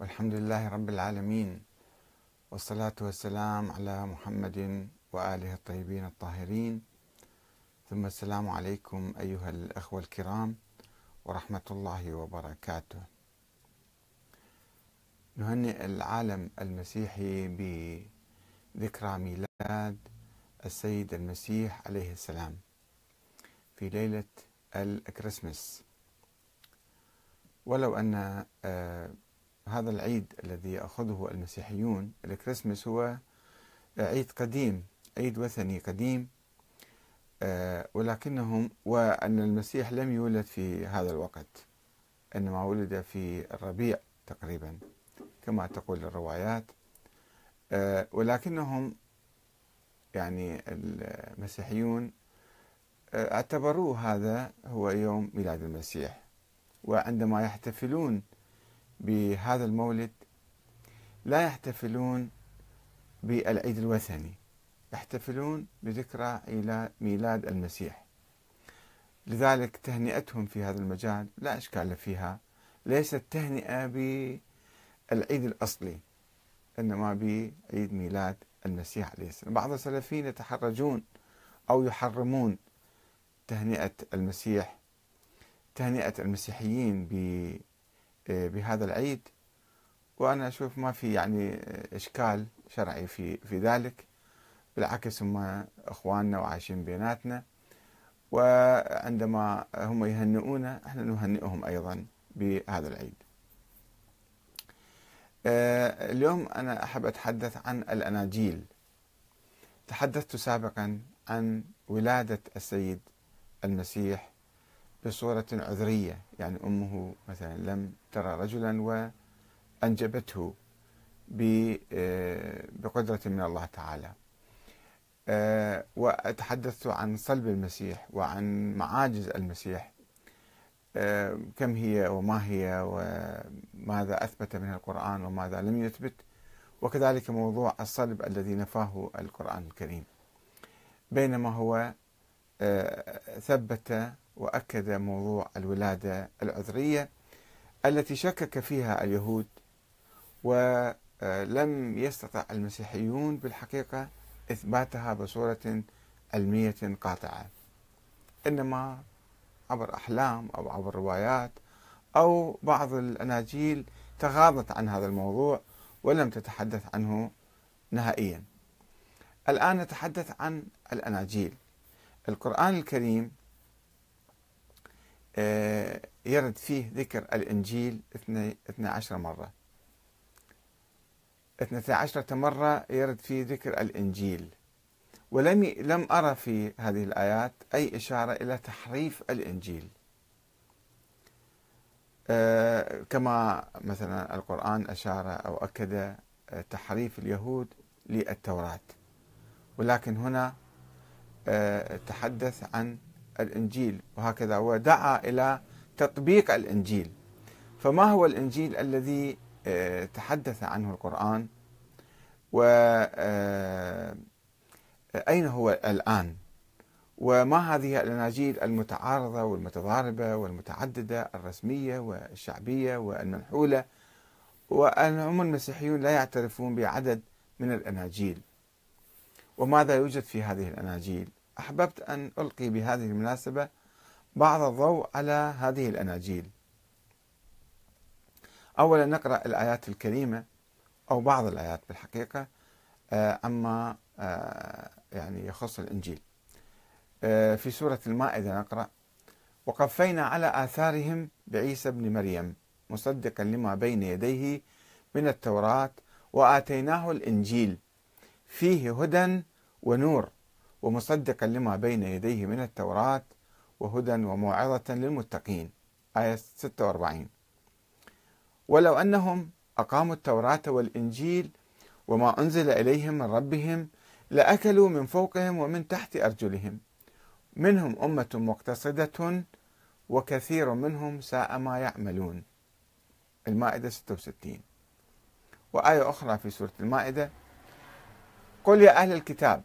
والحمد لله رب العالمين. والصلاة والسلام على محمد وآله الطيبين الطاهرين. ثم السلام عليكم أيها الأخوة الكرام ورحمة الله وبركاته. نهنئ العالم المسيحي بذكرى ميلاد السيد المسيح عليه السلام في ليلة الكريسماس. ولو أن آه، هذا العيد الذي يأخذه المسيحيون الكريسماس هو عيد قديم عيد وثني قديم آه، ولكنهم وأن المسيح لم يولد في هذا الوقت إنما ولد في الربيع تقريبا كما تقول الروايات آه، ولكنهم يعني المسيحيون آه، اعتبروه هذا هو يوم ميلاد المسيح وعندما يحتفلون بهذا المولد لا يحتفلون بالعيد الوثني يحتفلون بذكرى ميلاد المسيح. لذلك تهنئتهم في هذا المجال لا إشكال فيها. ليست تهنئة بالعيد الأصلي إنما بعيد ميلاد المسيح عليه السلام. بعض السلفيين يتحرجون أو يحرمون تهنئة المسيح تهنئة المسيحيين بهذا العيد وأنا أشوف ما في يعني إشكال شرعي في في ذلك بالعكس هم إخواننا وعايشين بيناتنا وعندما هم يهنئونا إحنا نهنئهم أيضا بهذا العيد. آه، اليوم أنا أحب أتحدث عن الأناجيل. تحدثت سابقا عن ولادة السيد المسيح بصورة عذرية. يعني أمه مثلا لم ترى رجلا وأنجبته آه، بقدرة من الله تعالى. آه، وأتحدثت عن صلب المسيح وعن معاجز المسيح. آه، كم هي وما هي وماذا أثبت من القرآن وماذا لم يثبت. وكذلك موضوع الصلب الذي نفاه القرآن الكريم. بينما هو ثبت وأكد موضوع الولادة العذرية التي شكك فيها اليهود ولم يستطع المسيحيون بالحقيقة إثباتها بصورة علمية قاطعة. إنما عبر أحلام أو عبر روايات أو بعض الأناجيل تغاضت عن هذا الموضوع ولم تتحدث عنه نهائيا. الآن نتحدث عن الأناجيل. القرآن الكريم آه، يرد فيه ذكر الإنجيل 12 مرة. 12 مرة يرد فيه ذكر الإنجيل. ولم لم أرى في هذه الآيات أي إشارة إلى تحريف الإنجيل. آه، كما مثلا القرآن أشار أو أكد آه، تحريف اليهود للتوراة. ولكن هنا تحدث عن الإنجيل وهكذا. ودعا إلى تطبيق الإنجيل. فما هو الإنجيل الذي آه، تحدث عنه القرآن؟ وأين آه، هو الآن؟ وما هذه الأناجيل المتعارضة والمتضاربة والمتعددة الرسمية والشعبية والمنحولة؟ وأن هم المسيحيون لا يعترفون بعدد من الأناجيل. وماذا يوجد في هذه الأناجيل؟ أحببت أن ألقي بهذه المناسبة بعض الضوء على هذه الأناجيل. أولا نقرأ الآيات الكريمة أو بعض الآيات بالحقيقة آه، عما آه، يعني يخص الإنجيل. آه، في سورة المائدة نقرأ وقفينا على آثارهم بعيسى ابن مريم مصدقا لما بين يديه من التوراة وآتيناه الإنجيل فيه هدى ونور. ومصدقا لما بين يديه من التوراة وهدى وموعظة للمتقين. آية 46 ولو أنهم أقاموا التوراة والإنجيل وما أنزل إليهم من ربهم لأكلوا من فوقهم ومن تحت أرجلهم. منهم أمة مقتصدة وكثير منهم ساء ما يعملون. المائدة 66 وآية أخرى في سورة المائدة. قل يا أهل الكتاب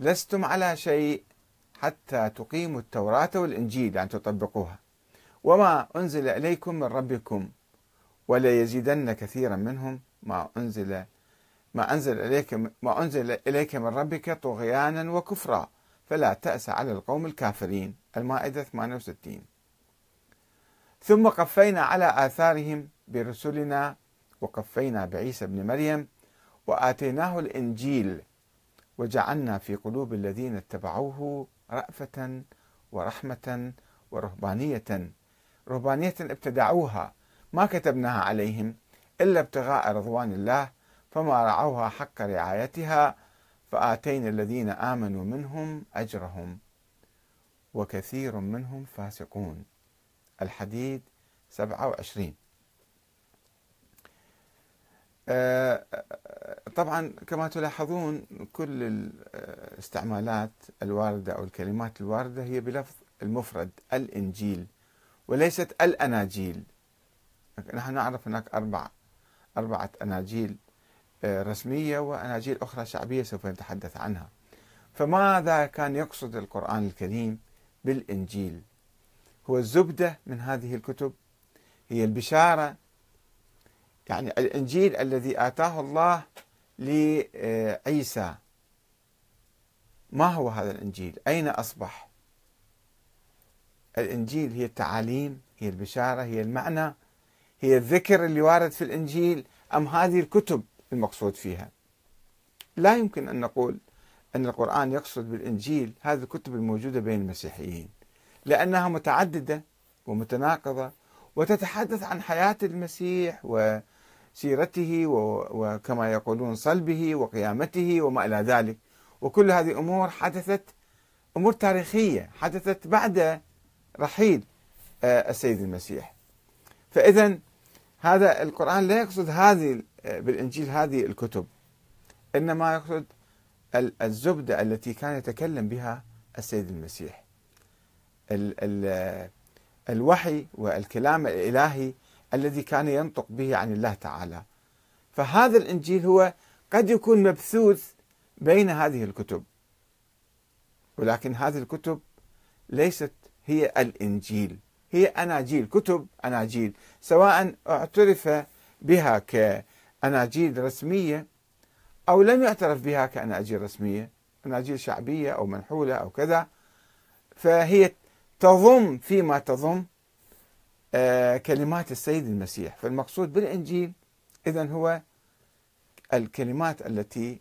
لستم على شيء حتى تقيموا التوراة والإنجيل يعني تطبقوها. وما أنزل إليكم من ربكم ولا يزيدن كثيرا منهم. ما أنزل ما أنزل إليك ما أنزل إليك من ربك طغيانا وكفرا. فلا تأس على القوم الكافرين. المائدة 68 ثم قفينا على آثارهم برسلنا وقفينا بعيسى ابن مريم وآتيناه الإنجيل وجعلنا في قلوب الذين اتبعوه رأفة ورحمة ورهبانية. رهبانية ابتدعوها. ما كتبناها عليهم إلا ابتغاء رضوان الله فما رعوها حق رعايتها فآتينا الذين آمنوا منهم أجرهم. وكثير منهم فاسقون. الحديد 27 آه، طبعا كما تلاحظون كل الاستعمالات الواردة أو الكلمات الواردة هي بلفظ المفرد الإنجيل وليست الأناجيل. نحن نعرف هناك أربع أربعة أناجيل آه، رسمية وأناجيل أخرى شعبية سوف نتحدث عنها. فماذا كان يقصد القرآن الكريم بالإنجيل؟ هو الزبدة من هذه الكتب هي البشارة يعني الإنجيل الذي آتاه الله لعيسى. ما هو هذا الإنجيل؟ أين أصبح؟ الإنجيل هي التعاليم هي البشارة هي المعنى هي الذكر اللي وارد في الإنجيل أم هذه الكتب المقصود فيها؟ لا يمكن أن نقول أن القرآن يقصد بالإنجيل هذه الكتب الموجودة بين المسيحيين لأنها متعددة ومتناقضة وتتحدث عن حياة المسيح وسيرته وكما يقولون صلبه وقيامته وما إلى ذلك. وكل هذه أمور حدثت أمور تاريخية حدثت بعد رحيل آه، السيد المسيح. فإذا هذا القرآن لا يقصد هذه بالإنجيل هذه الكتب. إنما يقصد الزبدة التي كان يتكلم بها السيد المسيح. ال ال الوحي والكلام الإلهي الذي كان ينطق به عن الله تعالى. فهذا الإنجيل هو قد يكون مبثوث بين هذه الكتب. ولكن هذه الكتب ليست هي الإنجيل. هي أناجيل كتب أناجيل. سواء اعترف بها كأناجيل رسمية أو لم يعترف بها كأناجيل رسمية أناجيل شعبية أو منحولة أو كذا فهي تضم فيما تضم كلمات السيد المسيح. فالمقصود بالإنجيل إذا هو الكلمات التي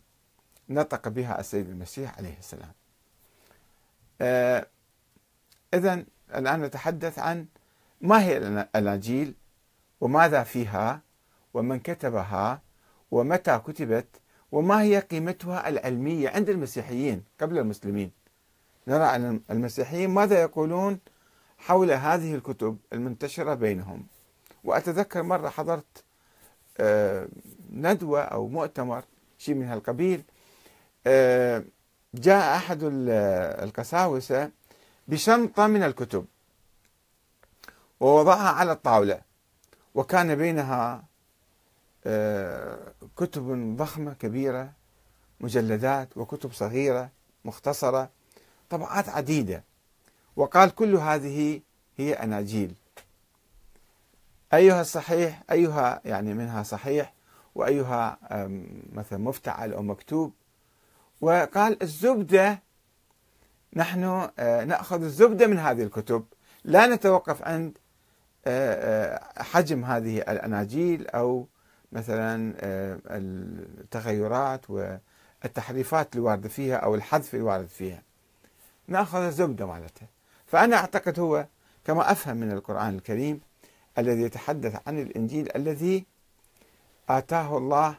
نطق بها السيد المسيح عليه السلام. آه، إذا الآن نتحدث عن ما هي الأناجيل وماذا فيها ومن كتبها ومتى كتبت وما هي قيمتها العلمية عند المسيحيين قبل المسلمين. نرى أن المسيحيين ماذا يقولون؟ حول هذه الكتب المنتشرة بينهم. وأتذكر مرة حضرت آه، ندوة أو مؤتمر شيء من هالقبيل آه، جاء أحد القساوسة بشنطة من الكتب ووضعها على الطاولة وكان بينها آه، كتب ضخمة كبيرة مجلدات وكتب صغيرة مختصرة طبعات عديدة. وقال كل هذه هي أناجيل. أيها الصحيح أيها يعني منها صحيح وأيها مثلا مفتعل أو مكتوب. وقال الزبدة نحن نأخذ الزبدة من هذه الكتب. لا نتوقف عند حجم هذه الأناجيل أو مثلا التغيرات والتحريفات الواردة فيها أو الحذف الوارد فيها. نأخذ الزبدة مالتها. فأنا أعتقد هو كما أفهم من القرآن الكريم الذي يتحدث عن الإنجيل الذي آتاه الله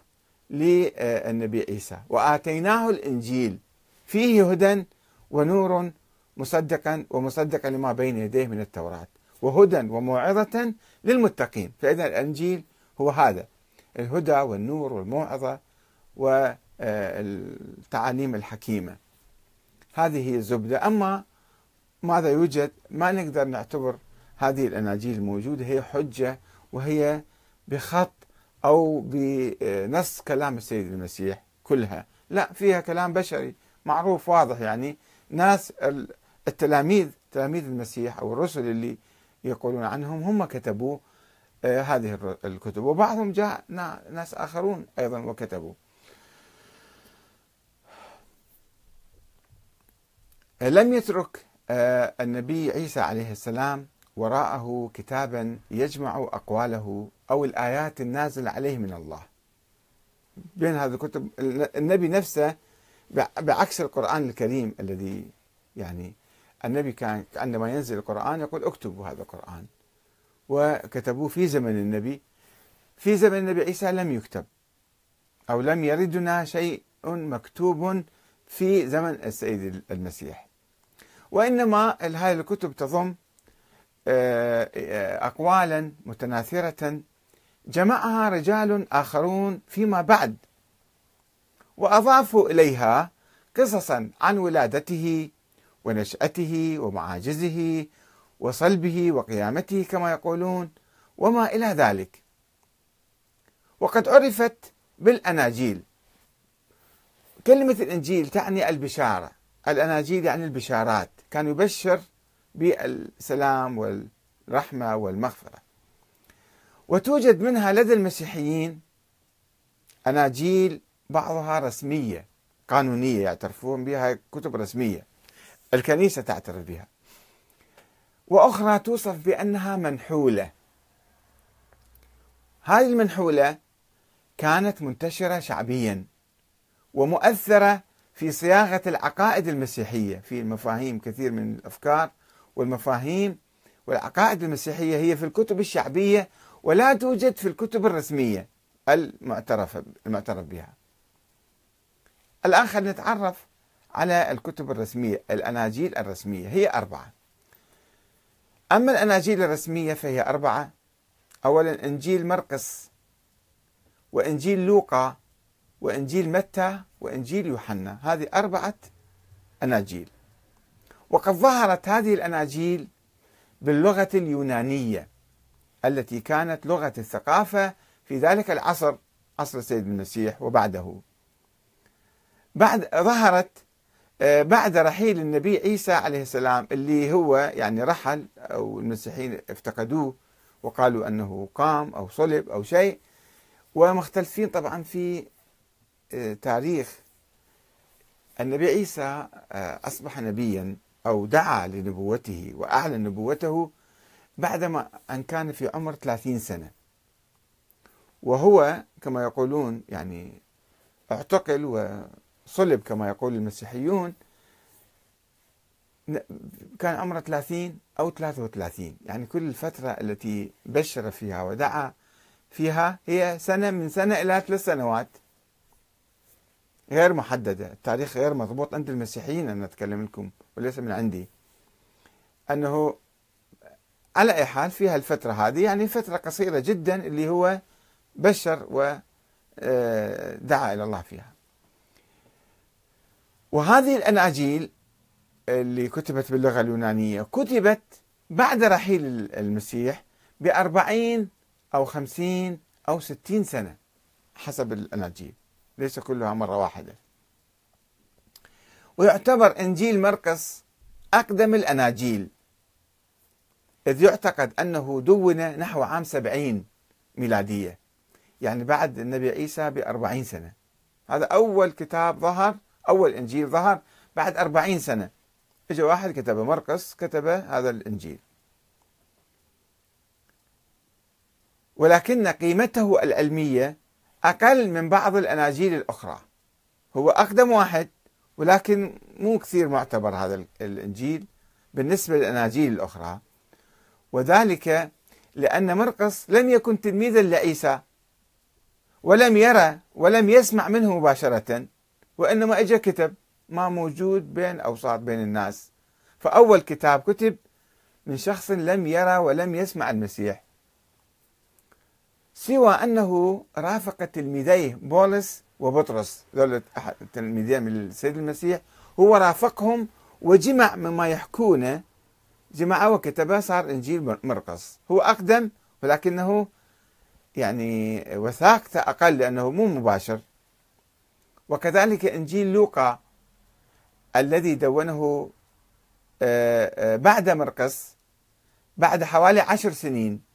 للنبي عيسى وآتيناه الإنجيل. فيه هدى ونور مصدقا ومصدقا لما بين يديه من التوراة وهدى وموعظة للمتقين. فإذا الإنجيل هو هذا الهدى والنور والموعظة والتعاليم الحكيمة. هذه هي الزبدة. أما ماذا يوجد؟ ما نقدر نعتبر هذه الأناجيل الموجودة هي حجة وهي بخط أو بنص كلام السيد المسيح كلها. لا فيها كلام بشري معروف واضح يعني. ناس التلاميذ تلاميذ المسيح أو الرسل اللي يقولون عنهم هم كتبوا آه، هذه الكتب. وبعضهم جاء ناس آخرون أيضا وكتبوا. لم يترك النبي عيسى عليه السلام وراءه كتابا يجمع أقواله أو الآيات النازلة عليه من الله. بين هذه الكتب النبي نفسه بعكس القرآن الكريم الذي يعني النبي كان عندما ينزل القرآن يقول اكتبوا هذا القرآن. وكتبوه في زمن النبي. في زمن النبي عيسى لم يكتب. أو لم يردنا شيء مكتوب في زمن السيد المسيح. وإنما هذه الكتب تضم آه، آه، أقوالا متناثرة. جمعها رجال آخرون فيما بعد وأضافوا إليها قصصا عن ولادته ونشأته ومعاجزه وصلبه وقيامته كما يقولون وما إلى ذلك. وقد عرفت بالأناجيل. كلمة الإنجيل تعني البشارة. الأناجيل يعني البشارات. كان يبشر بالسلام والرحمة والمغفرة. وتوجد منها لدى المسيحيين أناجيل بعضها رسمية قانونية يعترفون بها كتب رسمية الكنيسة تعترف بها. وأخرى توصف بأنها منحولة. هذه المنحولة كانت منتشرة شعبيا ومؤثرة في صياغة العقائد المسيحية في مفاهيم كثير من الأفكار والمفاهيم والعقائد المسيحية هي في الكتب الشعبية ولا توجد في الكتب الرسمية المعترف المعترف بها. الآن خلينا نتعرف على الكتب الرسمية الأناجيل الرسمية هي أربعة. أما الأناجيل الرسمية فهي أربعة. أولا إنجيل مرقس وإنجيل لوقا وإنجيل متى وإنجيل يوحنا. هذه أربعة أناجيل. وقد ظهرت هذه الأناجيل باللغة اليونانية التي كانت لغة الثقافة في ذلك العصر عصر السيد المسيح وبعده. بعد ظهرت آه، بعد رحيل النبي عيسى عليه السلام اللي هو يعني رحل أو المسيحيين افتقدوه وقالوا أنه قام أو صلب أو شيء. ومختلفين طبعا في تاريخ النبي عيسى آه، أصبح نبيا أو دعا لنبوته وأعلن نبوته بعدما أن كان في عمر 30 سنة. وهو كما يقولون يعني اعتقل صلب كما يقول المسيحيون كان عمره 30 أو 33 يعني كل الفترة التي بشر فيها ودعا فيها هي سنة من سنة إلى ثلاث سنوات. غير محددة. التاريخ غير مضبوط. عند المسيحيين أنا أتكلم لكم وليس من عندي. أنه على أي حال فيها الفترة هذه يعني فترة قصيرة جدا اللي هو بشر ودعا آه، إلى الله فيها. وهذه الأناجيل اللي كتبت باللغة اليونانية كتبت بعد رحيل المسيح بأربعين أو خمسين أو ستين سنة حسب الأناجيل. ليس كلها مرة واحدة. ويعتبر إنجيل مرقس أقدم الأناجيل. إذ يعتقد أنه دون نحو عام سبعين ميلادية. يعني بعد النبي عيسى بأربعين سنة. هذا أول كتاب ظهر أول إنجيل ظهر بعد أربعين سنة. إجا واحد كتب مرقس كتب هذا الإنجيل. ولكن قيمته العلمية أقل من بعض الأناجيل الأخرى. هو أقدم واحد ولكن مو كثير معتبر هذا الإنجيل بالنسبة للأناجيل الأخرى. وذلك لأن مرقس لم يكن تلميذا لعيسى ولم يرى ولم يسمع منه مباشرة وإنما إجا كتب ما موجود بين أوساط بين الناس. فأول كتاب كتب من شخص لم يرى ولم يسمع المسيح. سوى أنه رافق تلميذيه بولس وبطرس ذول تلميذين من السيد المسيح هو رافقهم وجمع مما يحكونه جمعه وكتبه صار إنجيل مرقس. هو أقدم ولكنه يعني وثاقته أقل لأنه مو مباشر. وكذلك إنجيل لوقا الذي دونه آه، آه، بعد مرقس بعد حوالي عشر سنين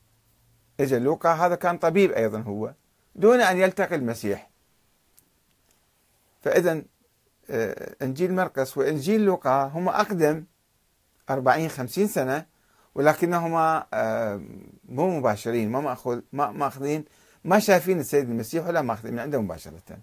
اجى لوقا هذا كان طبيب أيضا هو دون أن يلتقي المسيح. فاذا آه، إنجيل مرقس وإنجيل لوقا هما أقدم 40 50 سنة ولكنهما آه، مو مباشرين ما ماخذ ما مأخذين ما شايفين السيد المسيح ولا مأخذين من عنده مباشرة.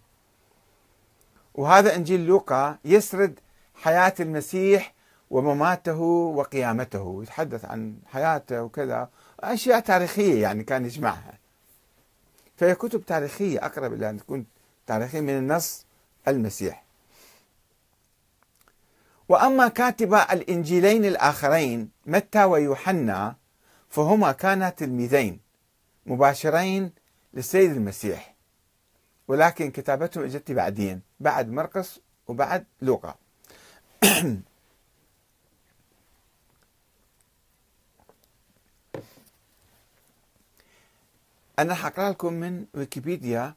وهذا إنجيل لوقا يسرد حياة المسيح ومماته وقيامته يتحدث عن حياته وكذا. أشياء تاريخية يعني كان يجمعها. فهي كتب تاريخية أقرب إلى أن تكون تاريخية من النص المسيح. وأما كاتبا الإنجيلين الآخرين متى ويوحنا فهما كانا تلميذين مباشرين للسيد المسيح. ولكن كتابتهم إجت بعدين بعد مرقس وبعد لوقا. أنا حقرأ لكم من ويكيبيديا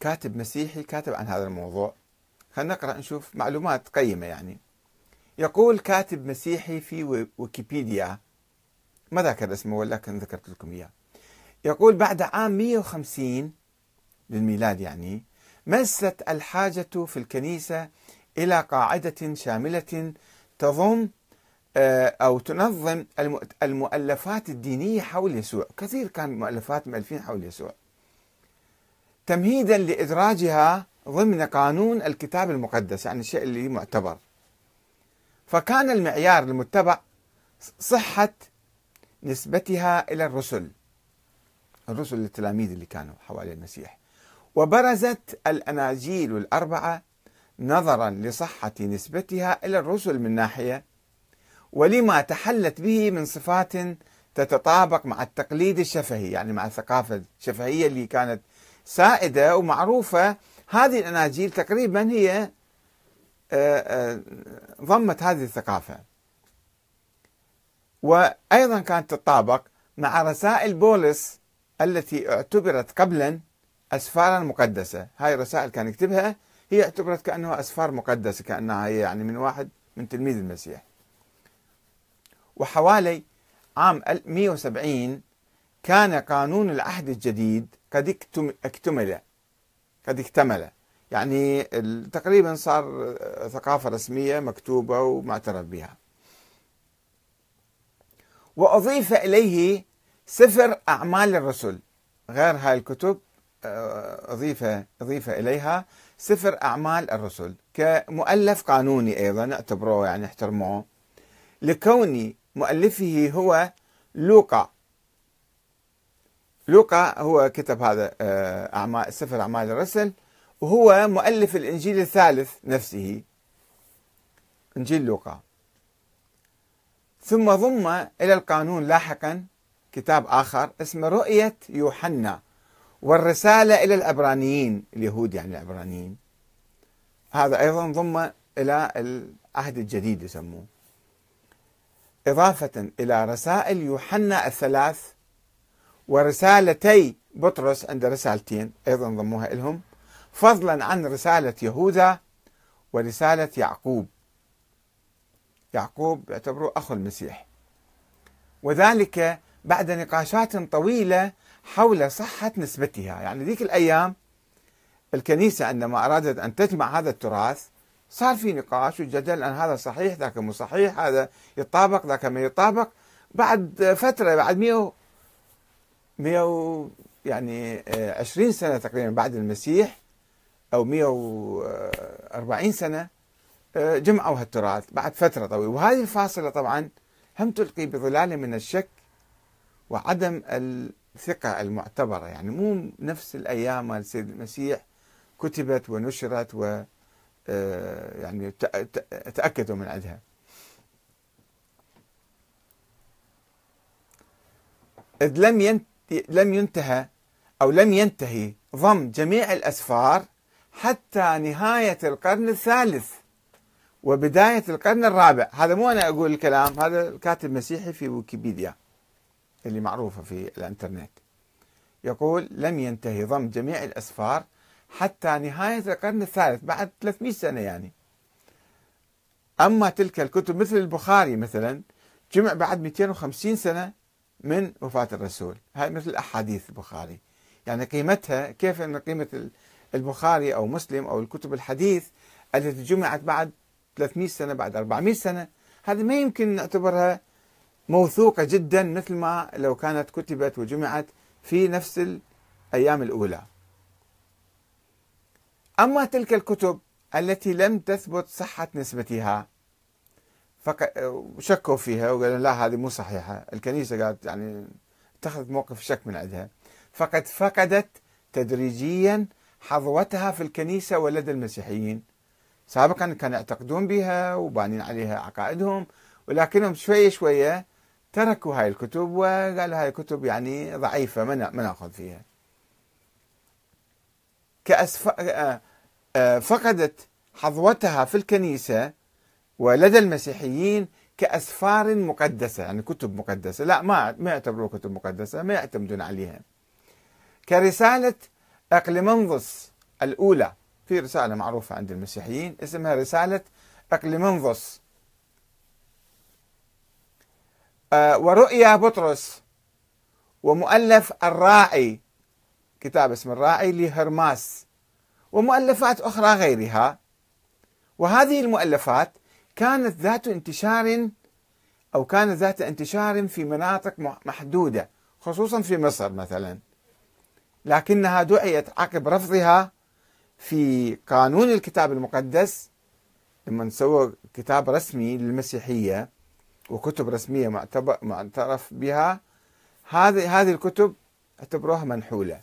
كاتب مسيحي كاتب عن هذا الموضوع. خلينا نقرأ نشوف معلومات قيمة يعني. يقول كاتب مسيحي في ويكيبيديا. ما ذكر اسمه؟ ولكن ذكرت لكم إياه. يقول بعد عام 150 للميلاد يعني مست الحاجة في الكنيسة إلى قاعدة شاملة تضم أو تنظم المؤلفات الدينية حول يسوع. كثير كان مؤلفات مؤلفين حول يسوع. تمهيدا لإدراجها ضمن قانون الكتاب المقدس يعني الشيء اللي معتبر. فكان المعيار المتبع صحة نسبتها إلى الرسل. الرسل التلاميذ اللي كانوا حوالي المسيح. وبرزت الأناجيل الأربعة نظرا لصحة نسبتها إلى الرسل من ناحية ولما تحلت به من صفات تتطابق مع التقليد الشفهي يعني مع الثقافة الشفهية اللي كانت سائدة ومعروفة. هذه الأناجيل تقريبا هي آه، آه، ضمت هذه الثقافة. وأيضا كانت تتطابق مع رسائل بولس التي اعتبرت قبلا أسفارا مقدسة. هاي الرسائل كان يكتبها هي اعتبرت كأنها أسفار مقدسة كأنها هي يعني من واحد من تلميذ المسيح. وحوالي عام 170 كان قانون العهد الجديد قد اكتمل. قد اكتمل. يعني تقريبا صار ثقافة رسمية مكتوبة ومعترف بها. وأضيف إليه سفر أعمال الرسل. غير هاي الكتب آه، أضيف أضيف إليها سفر أعمال الرسل. كمؤلف قانوني أيضا اعتبروه يعني احترموه لكون مؤلفه هو لوقا. لوقا هو كتب هذا آه، أعمال سفر أعمال الرسل وهو مؤلف الإنجيل الثالث نفسه إنجيل لوقا. ثم ضم إلى القانون لاحقا كتاب آخر اسمه رؤية يوحنا والرسالة إلى العبرانيين اليهود يعني العبرانيين هذا أيضا ضم إلى العهد الجديد يسموه. إضافة إلى رسائل يوحنا الثلاث ورسالتي بطرس عند رسالتين أيضا ضموها لهم فضلا عن رسالة يهوذا ورسالة يعقوب. يعقوب يعتبره أخو المسيح. وذلك بعد نقاشات طويلة حول صحة نسبتها. يعني ذيك الأيام الكنيسة عندما أرادت أن تجمع هذا التراث صار في نقاش وجدل أن هذا صحيح ذاك مو صحيح هذا يطابق ذاك ما يطابق. بعد فترة بعد 100 100 يعني 20 سنة تقريبا بعد المسيح أو 140 سنة جمعوا هالتراث بعد فترة طويلة. وهذه الفاصلة طبعا هم تلقي بظلال من الشك وعدم الثقة المعتبرة. يعني مو نفس الأيام مال السيد المسيح كتبت ونشرت و آه، يعني تأكدوا من عندها. إذ لم لم ينتهى أو لم ينتهي ضم جميع الأسفار حتى نهاية القرن الثالث وبداية القرن الرابع. هذا مو أنا أقول الكلام هذا كاتب مسيحي في ويكيبيديا اللي معروفة في الإنترنت. يقول لم ينتهي ضم جميع الأسفار حتى نهاية القرن الثالث بعد 300 سنة يعني. أما تلك الكتب مثل البخاري مثلا جمع بعد 250 سنة من وفاة الرسول. هاي مثل أحاديث البخاري. يعني قيمتها كيف أن قيمة البخاري أو مسلم أو الكتب الحديث التي جمعت بعد 300 سنة بعد 400 سنة هذه ما يمكن نعتبرها موثوقة جدا مثل ما لو كانت كتبت وجمعت في نفس الأيام الأولى. أما تلك الكتب التي لم تثبت صحة نسبتها شكوا فيها وقالوا لا هذه مو صحيحة. الكنيسة قالت يعني اتخذت موقف شك من عندها. فقد فقدت تدريجيا حظوتها في الكنيسة ولدى المسيحيين. سابقا كانوا يعتقدون بها وبانين عليها عقائدهم ولكنهم شوية شوية تركوا هاي الكتب وقالوا هاي الكتب يعني ضعيفة ما نأخذ فيها. كأسف... آه، آه، فقدت حظوتها في الكنيسة ولدى المسيحيين كأسفار مقدسة يعني كتب مقدسة. لا ما ما يعتبروا كتب مقدسة ما يعتمدون عليها. كرسالة أقلمنظس الأولى في رسالة معروفة عند المسيحيين اسمها رسالة أقلمنظس آه، ورؤيا بطرس ومؤلف الراعي كتاب اسم الراعي لهرماس ومؤلفات أخرى غيرها. وهذه المؤلفات كانت ذات انتشار أو كانت ذات انتشار في مناطق محدودة خصوصا في مصر مثلا. لكنها دعيت عقب رفضها في قانون الكتاب المقدس لما سووا كتاب رسمي للمسيحية وكتب رسمية معترف بها. هذه هذه الكتب اعتبروها منحولة.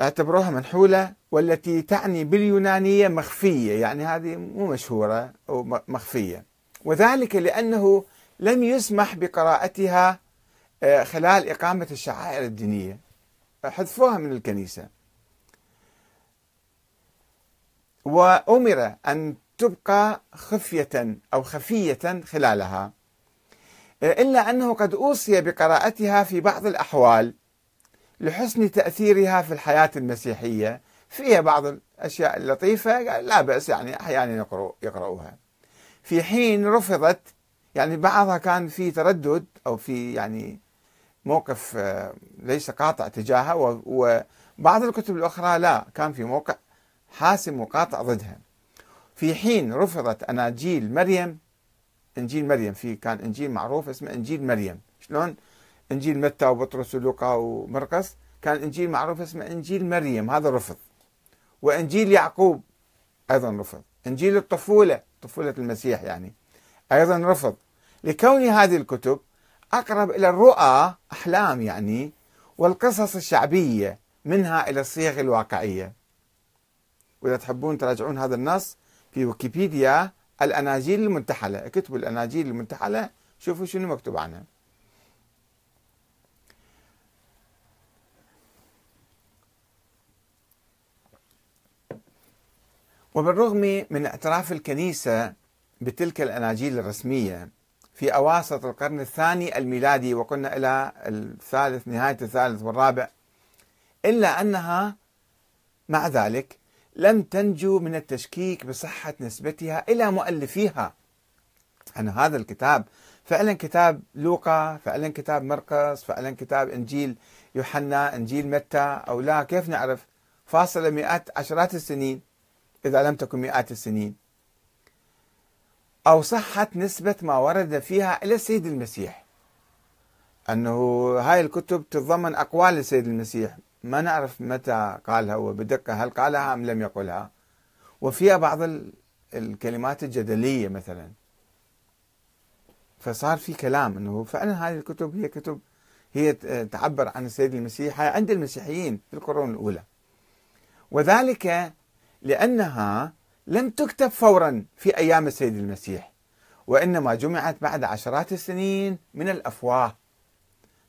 اعتبروها منحولة والتي تعني باليونانية مخفية يعني هذه مو مشهورة أو مخفية. وذلك لأنه لم يسمح بقراءتها آه، خلال إقامة الشعائر الدينية. حذفوها من الكنيسة. وأمر أن تبقى خفية أو خفية خلالها إلا أنه قد أوصي بقراءتها في بعض الأحوال. لحسن تأثيرها في الحياة المسيحية. فيها بعض الأشياء اللطيفة لا بأس يعني أحيانا يقرأ يقرأوها في حين رفضت يعني بعضها كان في تردد أو في يعني موقف آه، ليس قاطع تجاهها وبعض الكتب الأخرى لا كان في موقع حاسم وقاطع ضدها. في حين رفضت أناجيل مريم إنجيل مريم في كان إنجيل معروف اسمه إنجيل مريم. شلون؟ إنجيل متى وبطرس ولوقا ومرقس كان إنجيل معروف اسمه إنجيل مريم هذا رفض. وإنجيل يعقوب أيضا رفض. إنجيل الطفولة طفولة المسيح يعني أيضا رفض. لكون هذه الكتب أقرب إلى الرؤى أحلام يعني والقصص الشعبية منها إلى الصيغ الواقعية. وإذا تحبون تراجعون هذا النص في ويكيبيديا الأناجيل المنتحلة. اكتبوا الأناجيل المنتحلة شوفوا شنو مكتوب عنها. وبالرغم من اعتراف الكنيسة بتلك الأناجيل الرسمية في أواسط القرن الثاني الميلادي وقلنا إلى الثالث نهاية الثالث والرابع إلا أنها مع ذلك لم تنجو من التشكيك بصحة نسبتها إلى مؤلفيها. أن هذا الكتاب فعلا كتاب لوقا فعلا كتاب مرقس فعلا كتاب إنجيل يوحنا إنجيل متى أو لا كيف نعرف؟ فاصلة مئات عشرات السنين. إذا لم تكن مئات السنين. أو صحة نسبة ما ورد فيها إلى السيد المسيح. أنه هاي الكتب تتضمن أقوال السيد المسيح. ما نعرف متى قالها وبدقة هل قالها أم لم يقلها. وفيها بعض الكلمات الجدلية مثلا. فصار في كلام أنه فعلا هذه الكتب هي كتب هي تعبر عن السيد المسيح عند المسيحيين في القرون الأولى. وذلك لأنها لم تكتب فورا في أيام السيد المسيح وإنما جمعت بعد عشرات السنين من الأفواه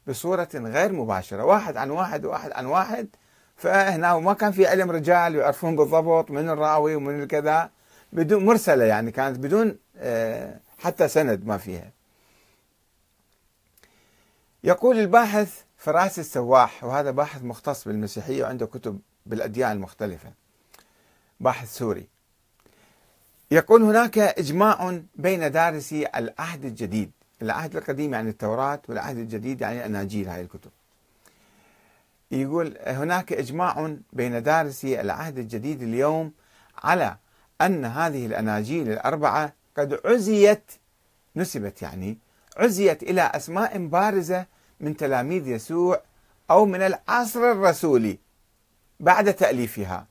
بصورة غير مباشرة واحد عن واحد واحد عن واحد. فهنا ما كان في علم رجال يعرفون بالضبط من الراوي ومن الكذا بدون مرسلة يعني كانت بدون آه، حتى سند ما فيها. يقول الباحث فراس السواح وهذا باحث مختص بالمسيحية وعنده كتب بالأديان المختلفة باحث سوري. يقول هناك إجماع بين دارسي العهد الجديد العهد القديم يعني التوراة والعهد الجديد يعني أناجيل هاي الكتب. يقول هناك إجماع بين دارسي العهد الجديد اليوم على أن هذه الأناجيل الأربعة قد عزيت نسبت يعني عزيت إلى أسماء بارزة من تلاميذ يسوع أو من العصر الرسولي بعد تأليفها.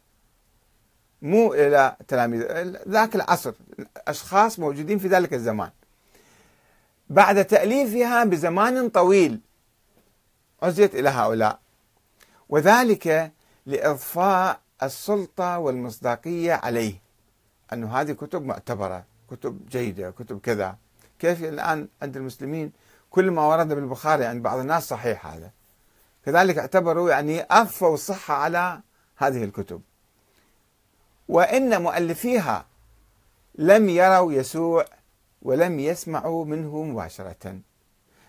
مو إلى تلاميذ ذاك العصر أشخاص موجودين في ذلك الزمان. بعد تأليفها بزمان طويل عزيت إلى هؤلاء. وذلك لإضفاء السلطة والمصداقية عليه. أنه هذه كتب معتبرة كتب جيدة كتب كذا. كيف الآن عند المسلمين كل ما ورد بالبخاري عند بعض الناس صحيح هذا. كذلك اعتبروا يعني أضفوا الصحة على هذه الكتب. وإن مؤلفيها لم يروا يسوع ولم يسمعوا منه مباشرة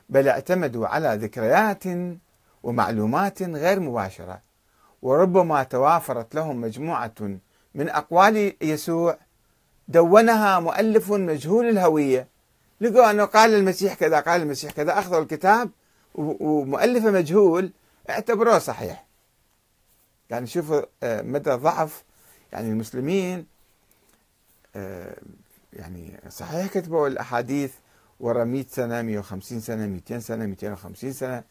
بل اعتمدوا على ذكريات ومعلومات غير مباشرة وربما توافرت لهم مجموعة من أقوال يسوع دونها مؤلف مجهول الهوية. لقوا أنه قال المسيح كذا قال المسيح كذا أخذوا الكتاب ومؤلفه مجهول اعتبروه صحيح. يعني شوفوا آه، مدى ضعف يعني المسلمين آه، يعني صحيح كتبوا الأحاديث ورا 100 سنة 150 سنة 200 سنة 250 سنة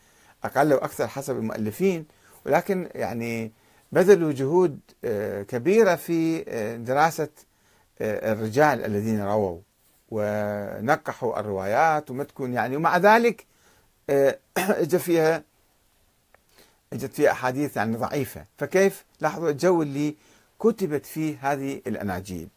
أقل وأكثر حسب المؤلفين. ولكن يعني بذلوا جهود آه، كبيرة في دراسة الرجال الذين رووا ونقحوا الروايات وما تكون يعني. ومع ذلك اجى فيها إجت فيها أحاديث يعني ضعيفة. فكيف لاحظوا الجو اللي كتبت فيه هذه الأناجيل.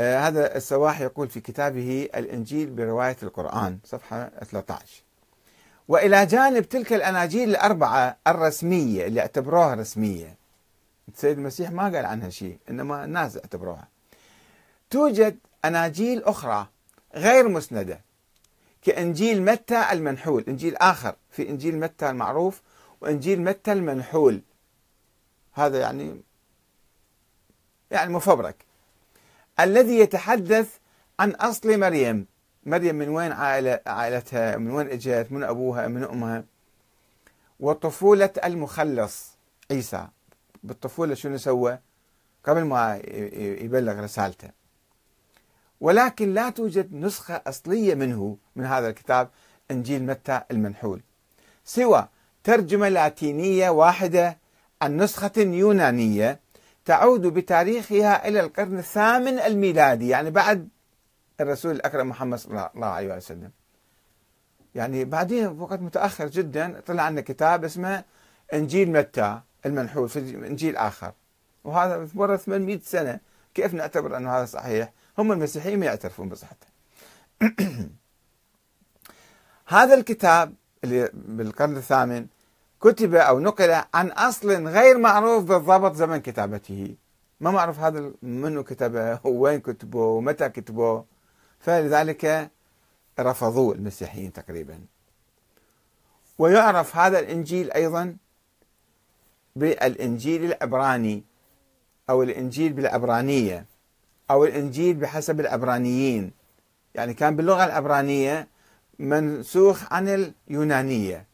آه هذا السواح يقول في كتابه الإنجيل برواية القرآن صفحة 13 وإلى جانب تلك الأناجيل الأربعة الرسمية اللي اعتبروها رسمية. السيد المسيح ما قال عنها شيء إنما الناس اعتبروها. توجد أناجيل أخرى غير مسندة كإنجيل متى المنحول إنجيل آخر في إنجيل متى المعروف وإنجيل متى المنحول. هذا يعني يعني مفبرك. الذي يتحدث عن أصل مريم. مريم من وين عائلة عائلتها؟ من وين إجت؟ من أبوها؟ من أمها؟ وطفولة المخلص عيسى. بالطفولة شنو سوى؟ قبل ما يبلغ رسالته. ولكن لا توجد نسخة أصلية منه من هذا الكتاب إنجيل متى المنحول. سوى ترجمة لاتينية واحدة عن نسخة يونانية تعود بتاريخها إلى القرن الثامن الميلادي يعني بعد الرسول الأكرم محمد صلى الله عليه وسلم. يعني بعدين وقت متأخر جدا طلع عندنا كتاب اسمه إنجيل متى المنحول في إنجيل آخر. وهذا ورا 800 سنة. كيف نعتبر أنه هذا صحيح؟ هم المسيحيين ما يعترفون بصحته. هذا الكتاب اللي بالقرن الثامن كتب أو نقل عن أصل غير معروف بالضبط زمن كتابته. ما معروف هذا منو كتبه وين كتبه ومتى كتبه. فلذلك رفضوه المسيحيين تقريبا. ويعرف هذا الإنجيل أيضا بالإنجيل العبراني أو الإنجيل بالعبرانية أو الإنجيل بحسب العبرانيين. يعني كان باللغة العبرانية منسوخ عن اليونانية.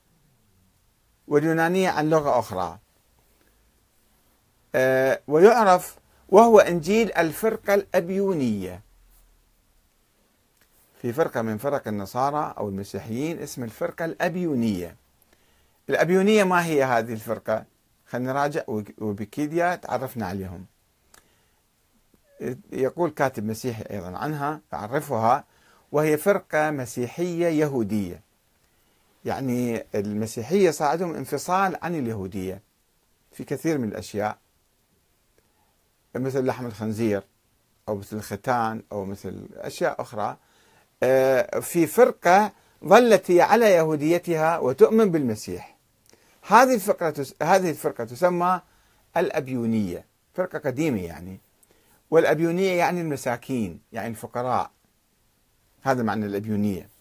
واليونانية عن لغة أخرى. أه ويعرف وهو إنجيل الفرقة الأبيونية. في فرقة من فرق النصارى أو المسيحيين اسم الفرقة الأبيونية. الأبيونية ما هي هذه الفرقة؟ خلينا نراجع ويكيديا تعرفنا عليهم. يقول كاتب مسيحي أيضا عنها أعرفها وهي فرقة مسيحية يهودية. يعني المسيحية صار عندهم انفصال عن اليهودية في كثير من الأشياء. مثل لحم الخنزير أو مثل الختان أو مثل أشياء أخرى. آه، في فرقة ظلت على يهوديتها وتؤمن بالمسيح. هذه الفرقة هذه الفرقة تسمى الأبيونية فرقة قديمة يعني. والأبيونية يعني المساكين يعني الفقراء. هذا معنى الأبيونية.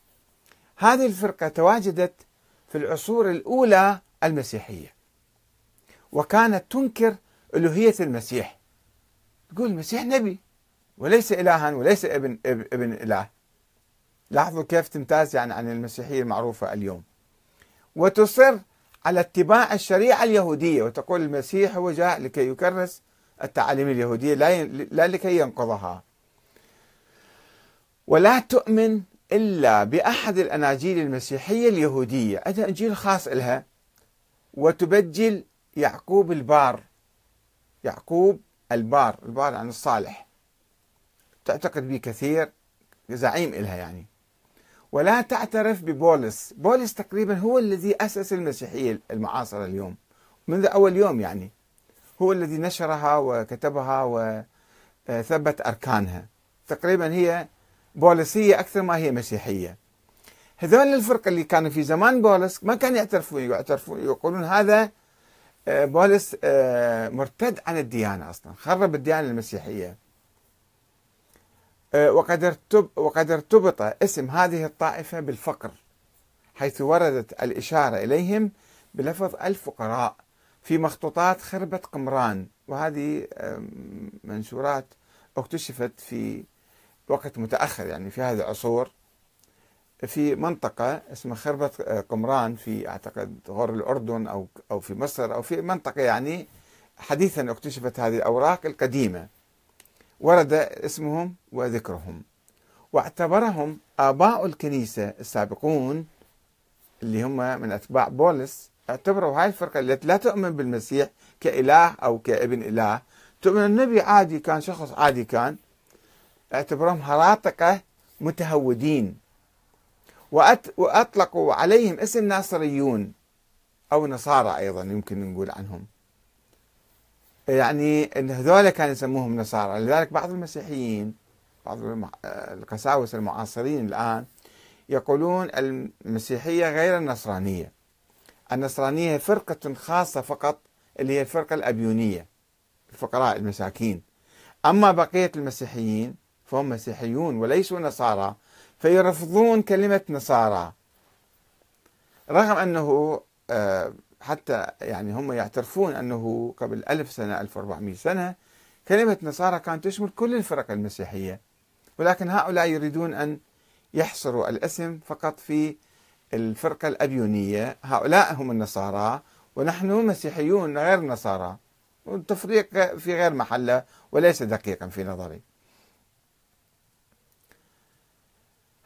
هذه الفرقة تواجدت في العصور الأولى المسيحية وكانت تنكر ألوهية المسيح. تقول المسيح نبي وليس إلها وليس ابن ابن إله. لاحظوا كيف تمتاز يعني عن المسيحية المعروفة اليوم. وتصر على اتباع الشريعة اليهودية وتقول المسيح هو جاء لكي يكرس التعاليم اليهودية لا لكي ينقضها. ولا تؤمن إلا بأحد الأناجيل المسيحية اليهودية. هذا إنجيل خاص لها وتبجل يعقوب البار. يعقوب البار البار عن الصالح. تعتقد به كثير زعيم إلها يعني. ولا تعترف ببولس. بولس تقريبا هو الذي أسس المسيحية المعاصرة اليوم. منذ أول يوم يعني. هو الذي نشرها وكتبها وثبت أركانها. تقريبا هي بوليسية أكثر ما هي مسيحية. هذول الفرقة اللي كانوا في زمان بولس ما كانوا يعترفون يعترفون يقولون هذا آه، بولس آه، مرتد عن الديانة أصلا خرب الديانة المسيحية. آه، وقد وقد ارتبط اسم هذه الطائفة بالفقر حيث وردت الإشارة إليهم بلفظ الفقراء في مخطوطات خربة قمران. وهذه منشورات اكتشفت في وقت متأخر يعني في هذه العصور. في منطقة اسمها خربة قمران في أعتقد غور الأردن أو أو في مصر أو في منطقة يعني حديثا اكتشفت هذه الأوراق القديمة. ورد اسمهم وذكرهم. واعتبرهم آباء الكنيسة السابقون اللي هم من أتباع بولس اعتبروا هاي الفرقة التي لا تؤمن بالمسيح كإله أو كابن إله. تؤمن النبي عادي كان شخص عادي كان. اعتبرهم هراطقة متهودين. وأطلقوا عليهم اسم ناصريون أو نصارى أيضا يمكن نقول عنهم. يعني إن هذول كانوا يسموهم نصارى. لذلك بعض المسيحيين بعض القساوسه المعاصرين الآن يقولون المسيحية غير النصرانية. النصرانية فرقة خاصة فقط اللي هي الفرقة الأبيونية الفقراء المساكين. أما بقية المسيحيين فهم مسيحيون وليسوا نصارى فيرفضون كلمة نصارى. رغم أنه آه، حتى يعني هم يعترفون أنه قبل ألف سنة 1400 سنة كلمة نصارى كانت تشمل كل الفرق المسيحية. ولكن هؤلاء يريدون أن يحصروا الاسم فقط في الفرقة الأبيونية. هؤلاء هم النصارى ونحن مسيحيون غير نصارى. والتفريق في غير محلة وليس دقيقا في نظري.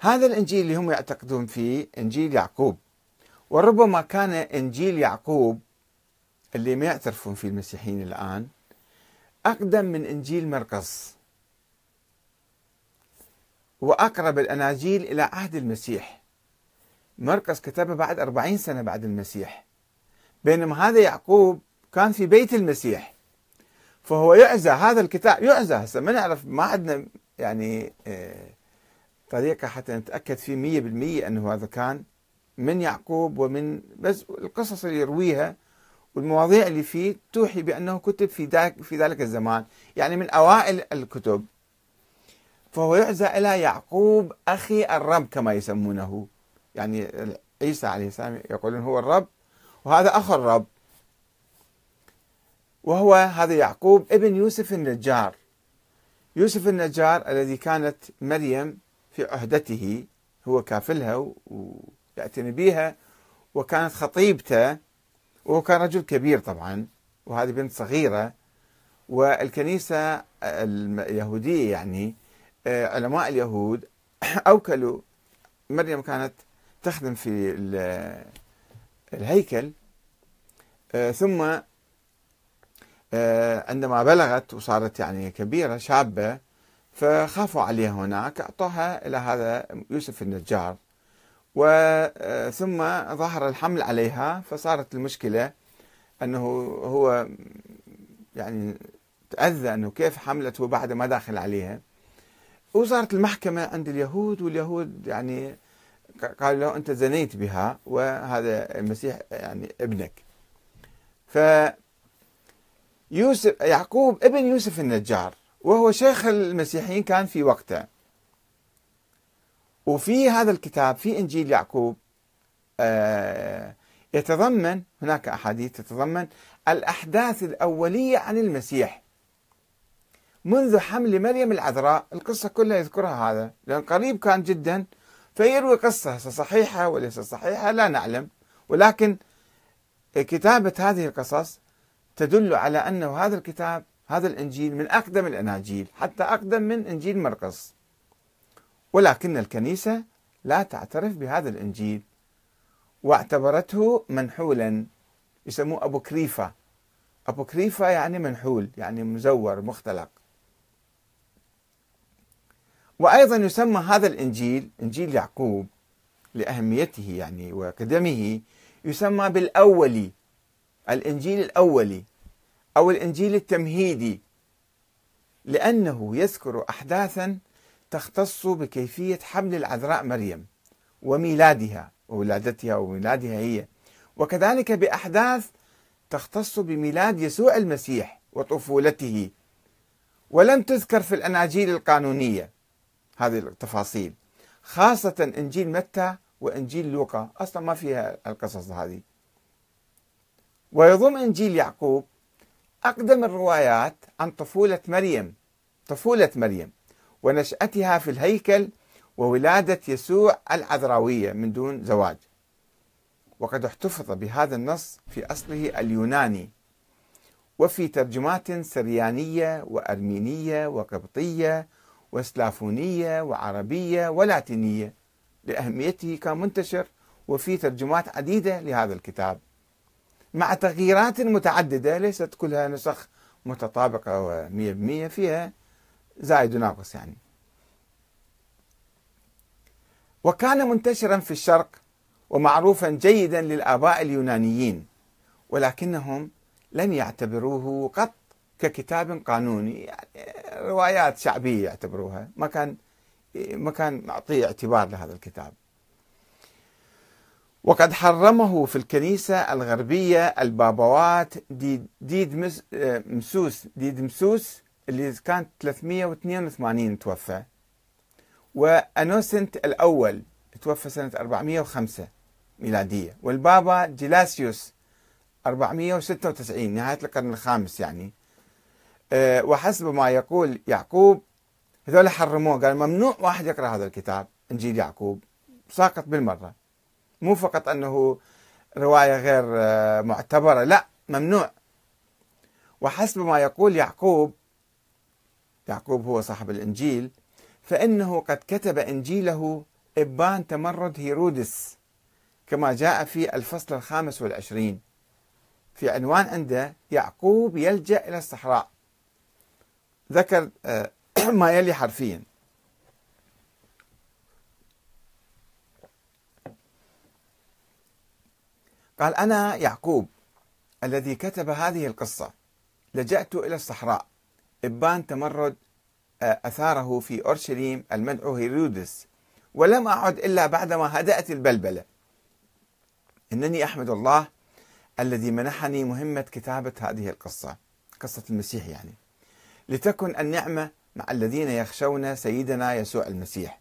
هذا الإنجيل اللي هم يعتقدون فيه إنجيل يعقوب. وربما كان إنجيل يعقوب اللي ما يعترفون فيه المسيحيين الآن أقدم من إنجيل مرقس وأقرب الأناجيل إلى عهد المسيح. مرقس كتبه بعد أربعين سنة بعد المسيح. بينما هذا يعقوب كان في بيت المسيح. فهو يعزى هذا الكتاب يعزى هسه. ما نعرف ما عندنا يعني آه، طريقة حتى نتأكد فيه مية بالمية أنه هذا كان من يعقوب ومن بس القصص اللي يرويها والمواضيع اللي فيه توحي بأنه كتب في ذلك في ذلك الزمان. يعني من أوائل الكتب. فهو يعزى إلى يعقوب أخي الرب كما يسمونه. يعني عيسى عليه السلام يقولون هو الرب وهذا أخو الرب. وهو هذا يعقوب ابن يوسف النجار. يوسف النجار الذي كانت مريم في عهدته هو كافلها و يعتني بها وكانت خطيبته وهو كان رجل كبير طبعا وهذه بنت صغيرة والكنيسة اليهودية يعني آه، علماء اليهود أوكلوا. مريم كانت تخدم في الهيكل آه، ثم آه، عندما بلغت وصارت يعني كبيرة شابة فخافوا عليها هناك. أعطوها إلى هذا يوسف النجار وثم ظهر الحمل عليها فصارت المشكلة أنه هو يعني تأذى أنه كيف حملته بعد ما داخل عليها. وصارت المحكمة عند اليهود واليهود يعني قالوا له أنت زنيت بها وهذا المسيح يعني ابنك. ف يوسف يعقوب ابن يوسف النجار وهو شيخ المسيحيين كان في وقته. وفي هذا الكتاب في إنجيل يعقوب آه، يتضمن هناك أحاديث تتضمن الأحداث الأولية عن المسيح. منذ حمل مريم العذراء القصة كلها يذكرها هذا لأن قريب كان جدا فيروي قصة صحيحة وليس صحيحة لا نعلم. ولكن كتابة هذه القصص تدل على أنه هذا الكتاب هذا الإنجيل من أقدم الأناجيل حتى أقدم من إنجيل مرقس. ولكن الكنيسة لا تعترف بهذا الإنجيل واعتبرته منحولا يسموه أبو كريفة أبو كريفة يعني منحول يعني مزور مختلق. وأيضا يسمى هذا الإنجيل إنجيل يعقوب لأهميته يعني وقدمه يسمى بالأولي الإنجيل الأولي. أو الإنجيل التمهيدي لأنه يذكر أحداثا تختص بكيفية حمل العذراء مريم وميلادها وولادتها وميلادها هي. وكذلك بأحداث تختص بميلاد يسوع المسيح وطفولته. ولم تذكر في الأناجيل القانونية هذه التفاصيل خاصة إنجيل متى وإنجيل لوقا. أصلا ما فيها القصص هذه. ويضم إنجيل يعقوب أقدم الروايات عن طفولة مريم طفولة مريم ونشأتها في الهيكل وولادة يسوع العذراوية من دون زواج. وقد احتفظ بهذا النص في أصله اليوناني وفي ترجمات سريانية وأرمينية وقبطية وسلافونية وعربية ولاتينية لأهميته كان منتشر وفي ترجمات عديدة لهذا الكتاب. مع تغييرات متعددة ليست كلها نسخ متطابقة ومية بمية فيها زائد وناقص يعني. وكان منتشرا في الشرق ومعروفا جيدا للآباء اليونانيين ولكنهم لم يعتبروه قط ككتاب قانوني يعني روايات شعبية يعتبروها. ما كان ما كان معطيه اعتبار لهذا الكتاب. وقد حرمه في الكنيسة الغربية البابوات ديد, ديد مسوس. ديد مسوس اللي كانت 382 توفى. وأنوسنت الأول توفى سنة 405 ميلادية. والبابا جلاسيوس 496 نهاية القرن الخامس يعني. أه وحسب ما يقول يعقوب هذول حرموه. قال ممنوع واحد يقرأ هذا الكتاب إنجيل يعقوب. ساقط بالمرة. مو فقط أنه رواية غير آه، معتبرة لا ممنوع. وحسب ما يقول يعقوب يعقوب هو صاحب الإنجيل فإنه قد كتب إنجيله إبان تمرد هيرودس كما جاء في الفصل الخامس والعشرين. في عنوان عنده يعقوب يلجأ إلى الصحراء. ذكر آه، ما يلي حرفيا. قال أنا يعقوب الذي كتب هذه القصة لجأت إلى الصحراء. إبان تمرد آه، أثاره في أورشليم المدعو هيرودس ولم أعد إلا بعدما هدأت البلبلة. إنني أحمد الله الذي منحني مهمة كتابة هذه القصة قصة المسيح يعني. لتكن النعمة مع الذين يخشون سيدنا يسوع المسيح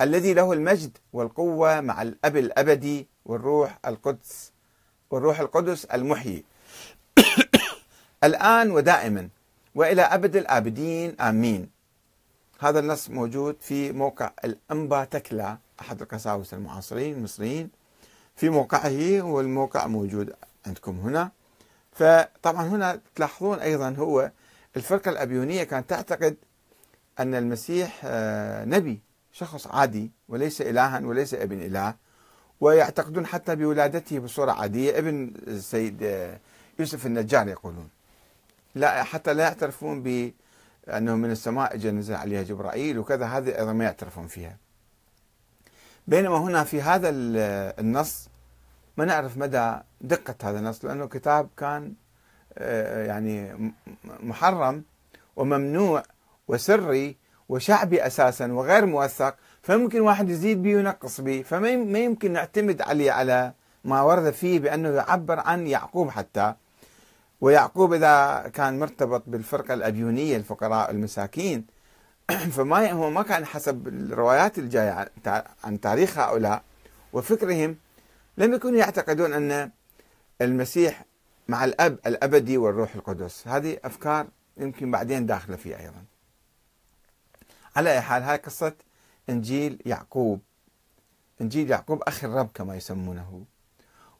الذي له المجد والقوة مع الأب الأبدي والروح القدس. والروح القدس المحيي. الآن ودائما وإلى أبد الآبدين آمين. هذا النص موجود في موقع الأنبا تكلا أحد القساوسة المعاصرين المصريين. في موقعه والموقع موجود عندكم هنا. فطبعا هنا تلاحظون أيضا هو الفرقة الأبيونية كانت تعتقد أن المسيح آه، نبي شخص عادي وليس إلها وليس ابن إله. ويعتقدون حتى بولادته بصورة عادية. ابن السيد آه، يوسف النجار يقولون لا حتى لا يعترفون بأنه من السماء اجى نزل عليها جبرائيل وكذا هذه أيضا ما يعترفون فيها. بينما هنا في هذا النص ما نعرف مدى دقة هذا النص لأنه كتاب كان آه، يعني محرم وممنوع وسري وشعبي أساسا وغير موثق. فممكن واحد يزيد به وينقص به فما يمكن نعتمد عليه على ما ورد فيه بأنه يعبر عن يعقوب حتى. ويعقوب إذا كان مرتبط بالفرقة الابيونيه الفقراء المساكين فما هو ما كان حسب الروايات الجاية عن تاريخ هؤلاء وفكرهم لم يكونوا يعتقدون أن المسيح مع الأب الأبدي والروح القدس. هذه أفكار يمكن بعدين داخلة فيه أيضا. على أي حال هاي قصة إنجيل يعقوب. إنجيل يعقوب أخي الرب كما يسمونه.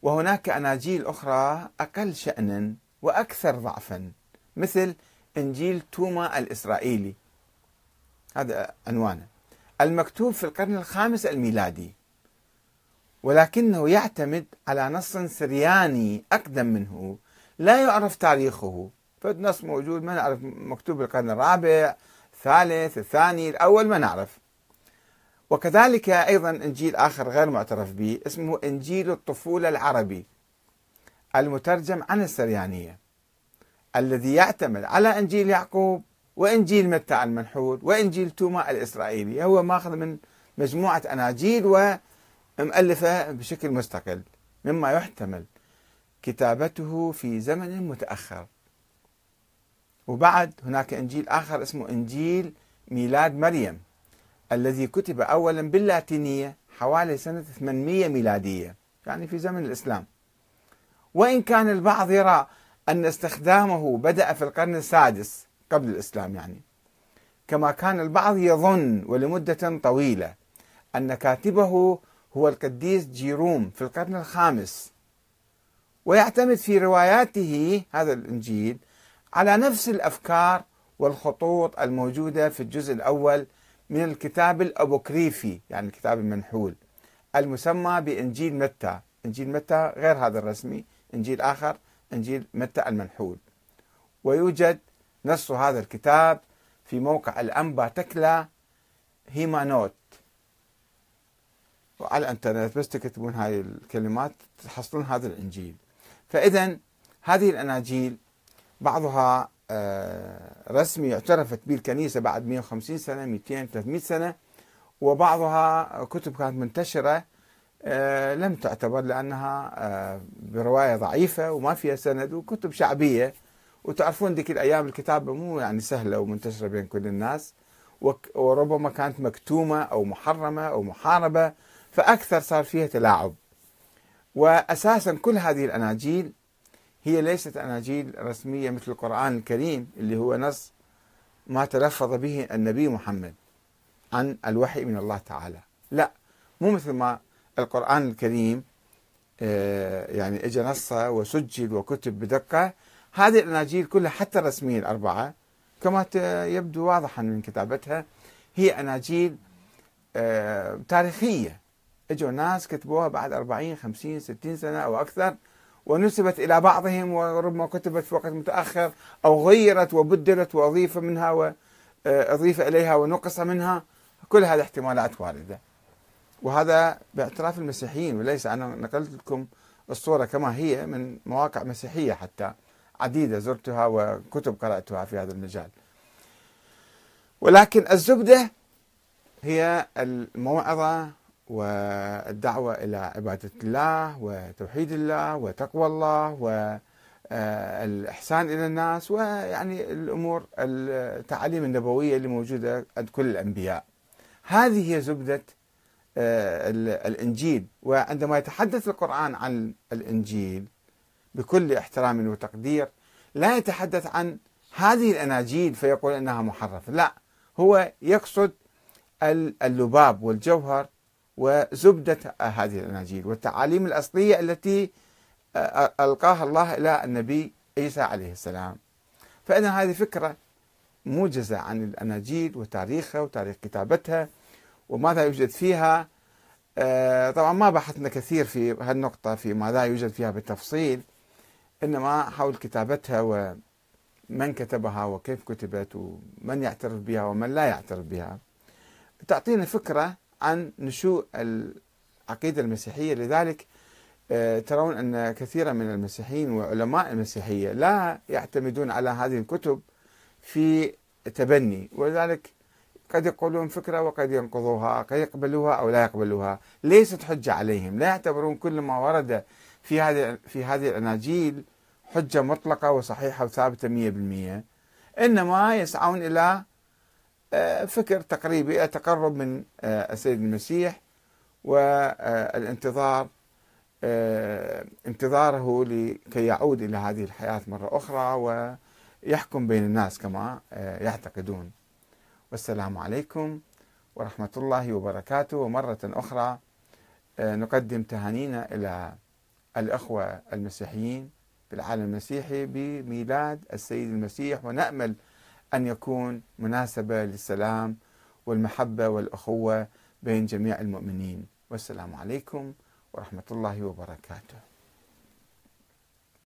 وهناك أناجيل أخرى أقل شأنا وأكثر ضعفا مثل إنجيل توما الإسرائيلي. هذا عنوانه. المكتوب في القرن الخامس الميلادي. ولكنه يعتمد على نص سرياني أقدم منه. لا يعرف تاريخه. فالنص موجود ما نعرف مكتوب بالقرن الرابع الثالث الثاني الأول ما نعرف. وكذلك أيضا إنجيل آخر غير معترف به اسمه إنجيل الطفولة العربي المترجم عن السريانية الذي يعتمد على إنجيل يعقوب وإنجيل متى المنحول وإنجيل توما الإسرائيلي. هو ماخذ من مجموعة أناجيل ومؤلفة بشكل مستقل مما يحتمل كتابته في زمن متأخر. وبعد هناك إنجيل آخر اسمه إنجيل ميلاد مريم. الذي كتب أولا باللاتينية حوالي سنة 800 ميلادية يعني في زمن الإسلام. وإن كان البعض يرى أن استخدامه بدأ في القرن السادس قبل الإسلام يعني. كما كان البعض يظن ولمدة طويلة أن كاتبه هو القديس جيروم في القرن الخامس. ويعتمد في رواياته هذا الإنجيل على نفس الأفكار والخطوط الموجودة في الجزء الأول من الكتاب الأبوكريفي يعني الكتاب المنحول المسمى بإنجيل متى. إنجيل متى غير هذا الرسمي إنجيل آخر إنجيل متى المنحول. ويوجد نص هذا الكتاب في موقع الأنبا تكلا هيمانوت. وعلى الإنترنت بس تكتبون هاي الكلمات تحصلون هذا الإنجيل. فاذا هذه الأناجيل بعضها رسمي اعترفت به الكنيسة بعد 150 سنة 200 300 سنة وبعضها كتب كانت منتشرة آه، لم تعتبر لأنها آه، برواية ضعيفة وما فيها سند وكتب شعبية. وتعرفون ذيك الأيام الكتابه مو يعني سهلة ومنتشرة بين كل الناس وربما كانت مكتومة أو محرمة أو محاربة فأكثر صار فيها تلاعب. واساسا كل هذه الأناجيل هي ليست أناجيل رسمية مثل القرآن الكريم اللي هو نص ما تلفظ به النبي محمد عن الوحي من الله تعالى. لا مو مثل ما القرآن الكريم آه، يعني اجى نصة وسجل وكتب بدقة. هذه الأناجيل كلها حتى الرسمية الأربعة كما يبدو واضحا من كتابتها هي أناجيل آه، تاريخية. إجوا ناس كتبوها بعد 40 50 60 سنة أو أكثر. ونسبت إلى بعضهم وربما كتبت في وقت متأخر أو غيرت وبدلت وأضيف منها وأضيف إليها ونقص منها. كل هذه احتمالات واردة. وهذا باعتراف المسيحيين وليس أنا نقلت لكم الصورة كما هي من مواقع مسيحية حتى عديدة زرتها وكتب قرأتها في هذا المجال. ولكن الزبدة هي الموعظة والدعوة إلى عبادة الله وتوحيد الله وتقوى الله والإحسان إلى الناس ويعني الأمور التعاليم النبوية اللي موجودة عند كل الأنبياء. هذه هي زبدة آه، الإنجيل. وعندما يتحدث القرآن عن الإنجيل بكل احترام وتقدير لا يتحدث عن هذه الأناجيل فيقول أنها محرفة لا هو يقصد اللباب والجوهر وزبدة هذه الأناجيل والتعاليم الأصلية التي آه، ألقاها الله إلى النبي عيسى عليه السلام. فإذا هذه فكرة موجزة عن الأناجيل وتاريخها وتاريخ كتابتها وماذا يوجد فيها آه، طبعا ما بحثنا كثير في هالنقطة في ماذا يوجد فيها بالتفصيل إنما حول كتابتها ومن كتبها وكيف كتبت ومن يعترف بها ومن لا يعترف بها. تعطينا فكرة عن نشوء العقيدة المسيحية. لذلك آه، ترون أن كثيرا من المسيحيين وعلماء المسيحية لا يعتمدون على هذه الكتب في تبني ولذلك قد يقولون فكرة وقد ينقضوها قد يقبلوها أو لا يقبلوها. ليست حجة عليهم. لا يعتبرون كل ما ورد في هذه في هذه الأناجيل حجة مطلقة وصحيحة وثابتة 100% إنما يسعون إلى فكر تقريبي إلى تقرب من آه، السيد المسيح والانتظار آه، انتظاره لكي يعود إلى هذه الحياة مرة أخرى ويحكم بين الناس كما يعتقدون. والسلام عليكم ورحمة الله وبركاته. ومرة أخرى نقدم تهانينا إلى الأخوة المسيحيين في العالم المسيحي بميلاد السيد المسيح ونأمل أن يكون مناسبة للسلام والمحبة والأخوة بين جميع المؤمنين. والسلام عليكم ورحمة الله وبركاته.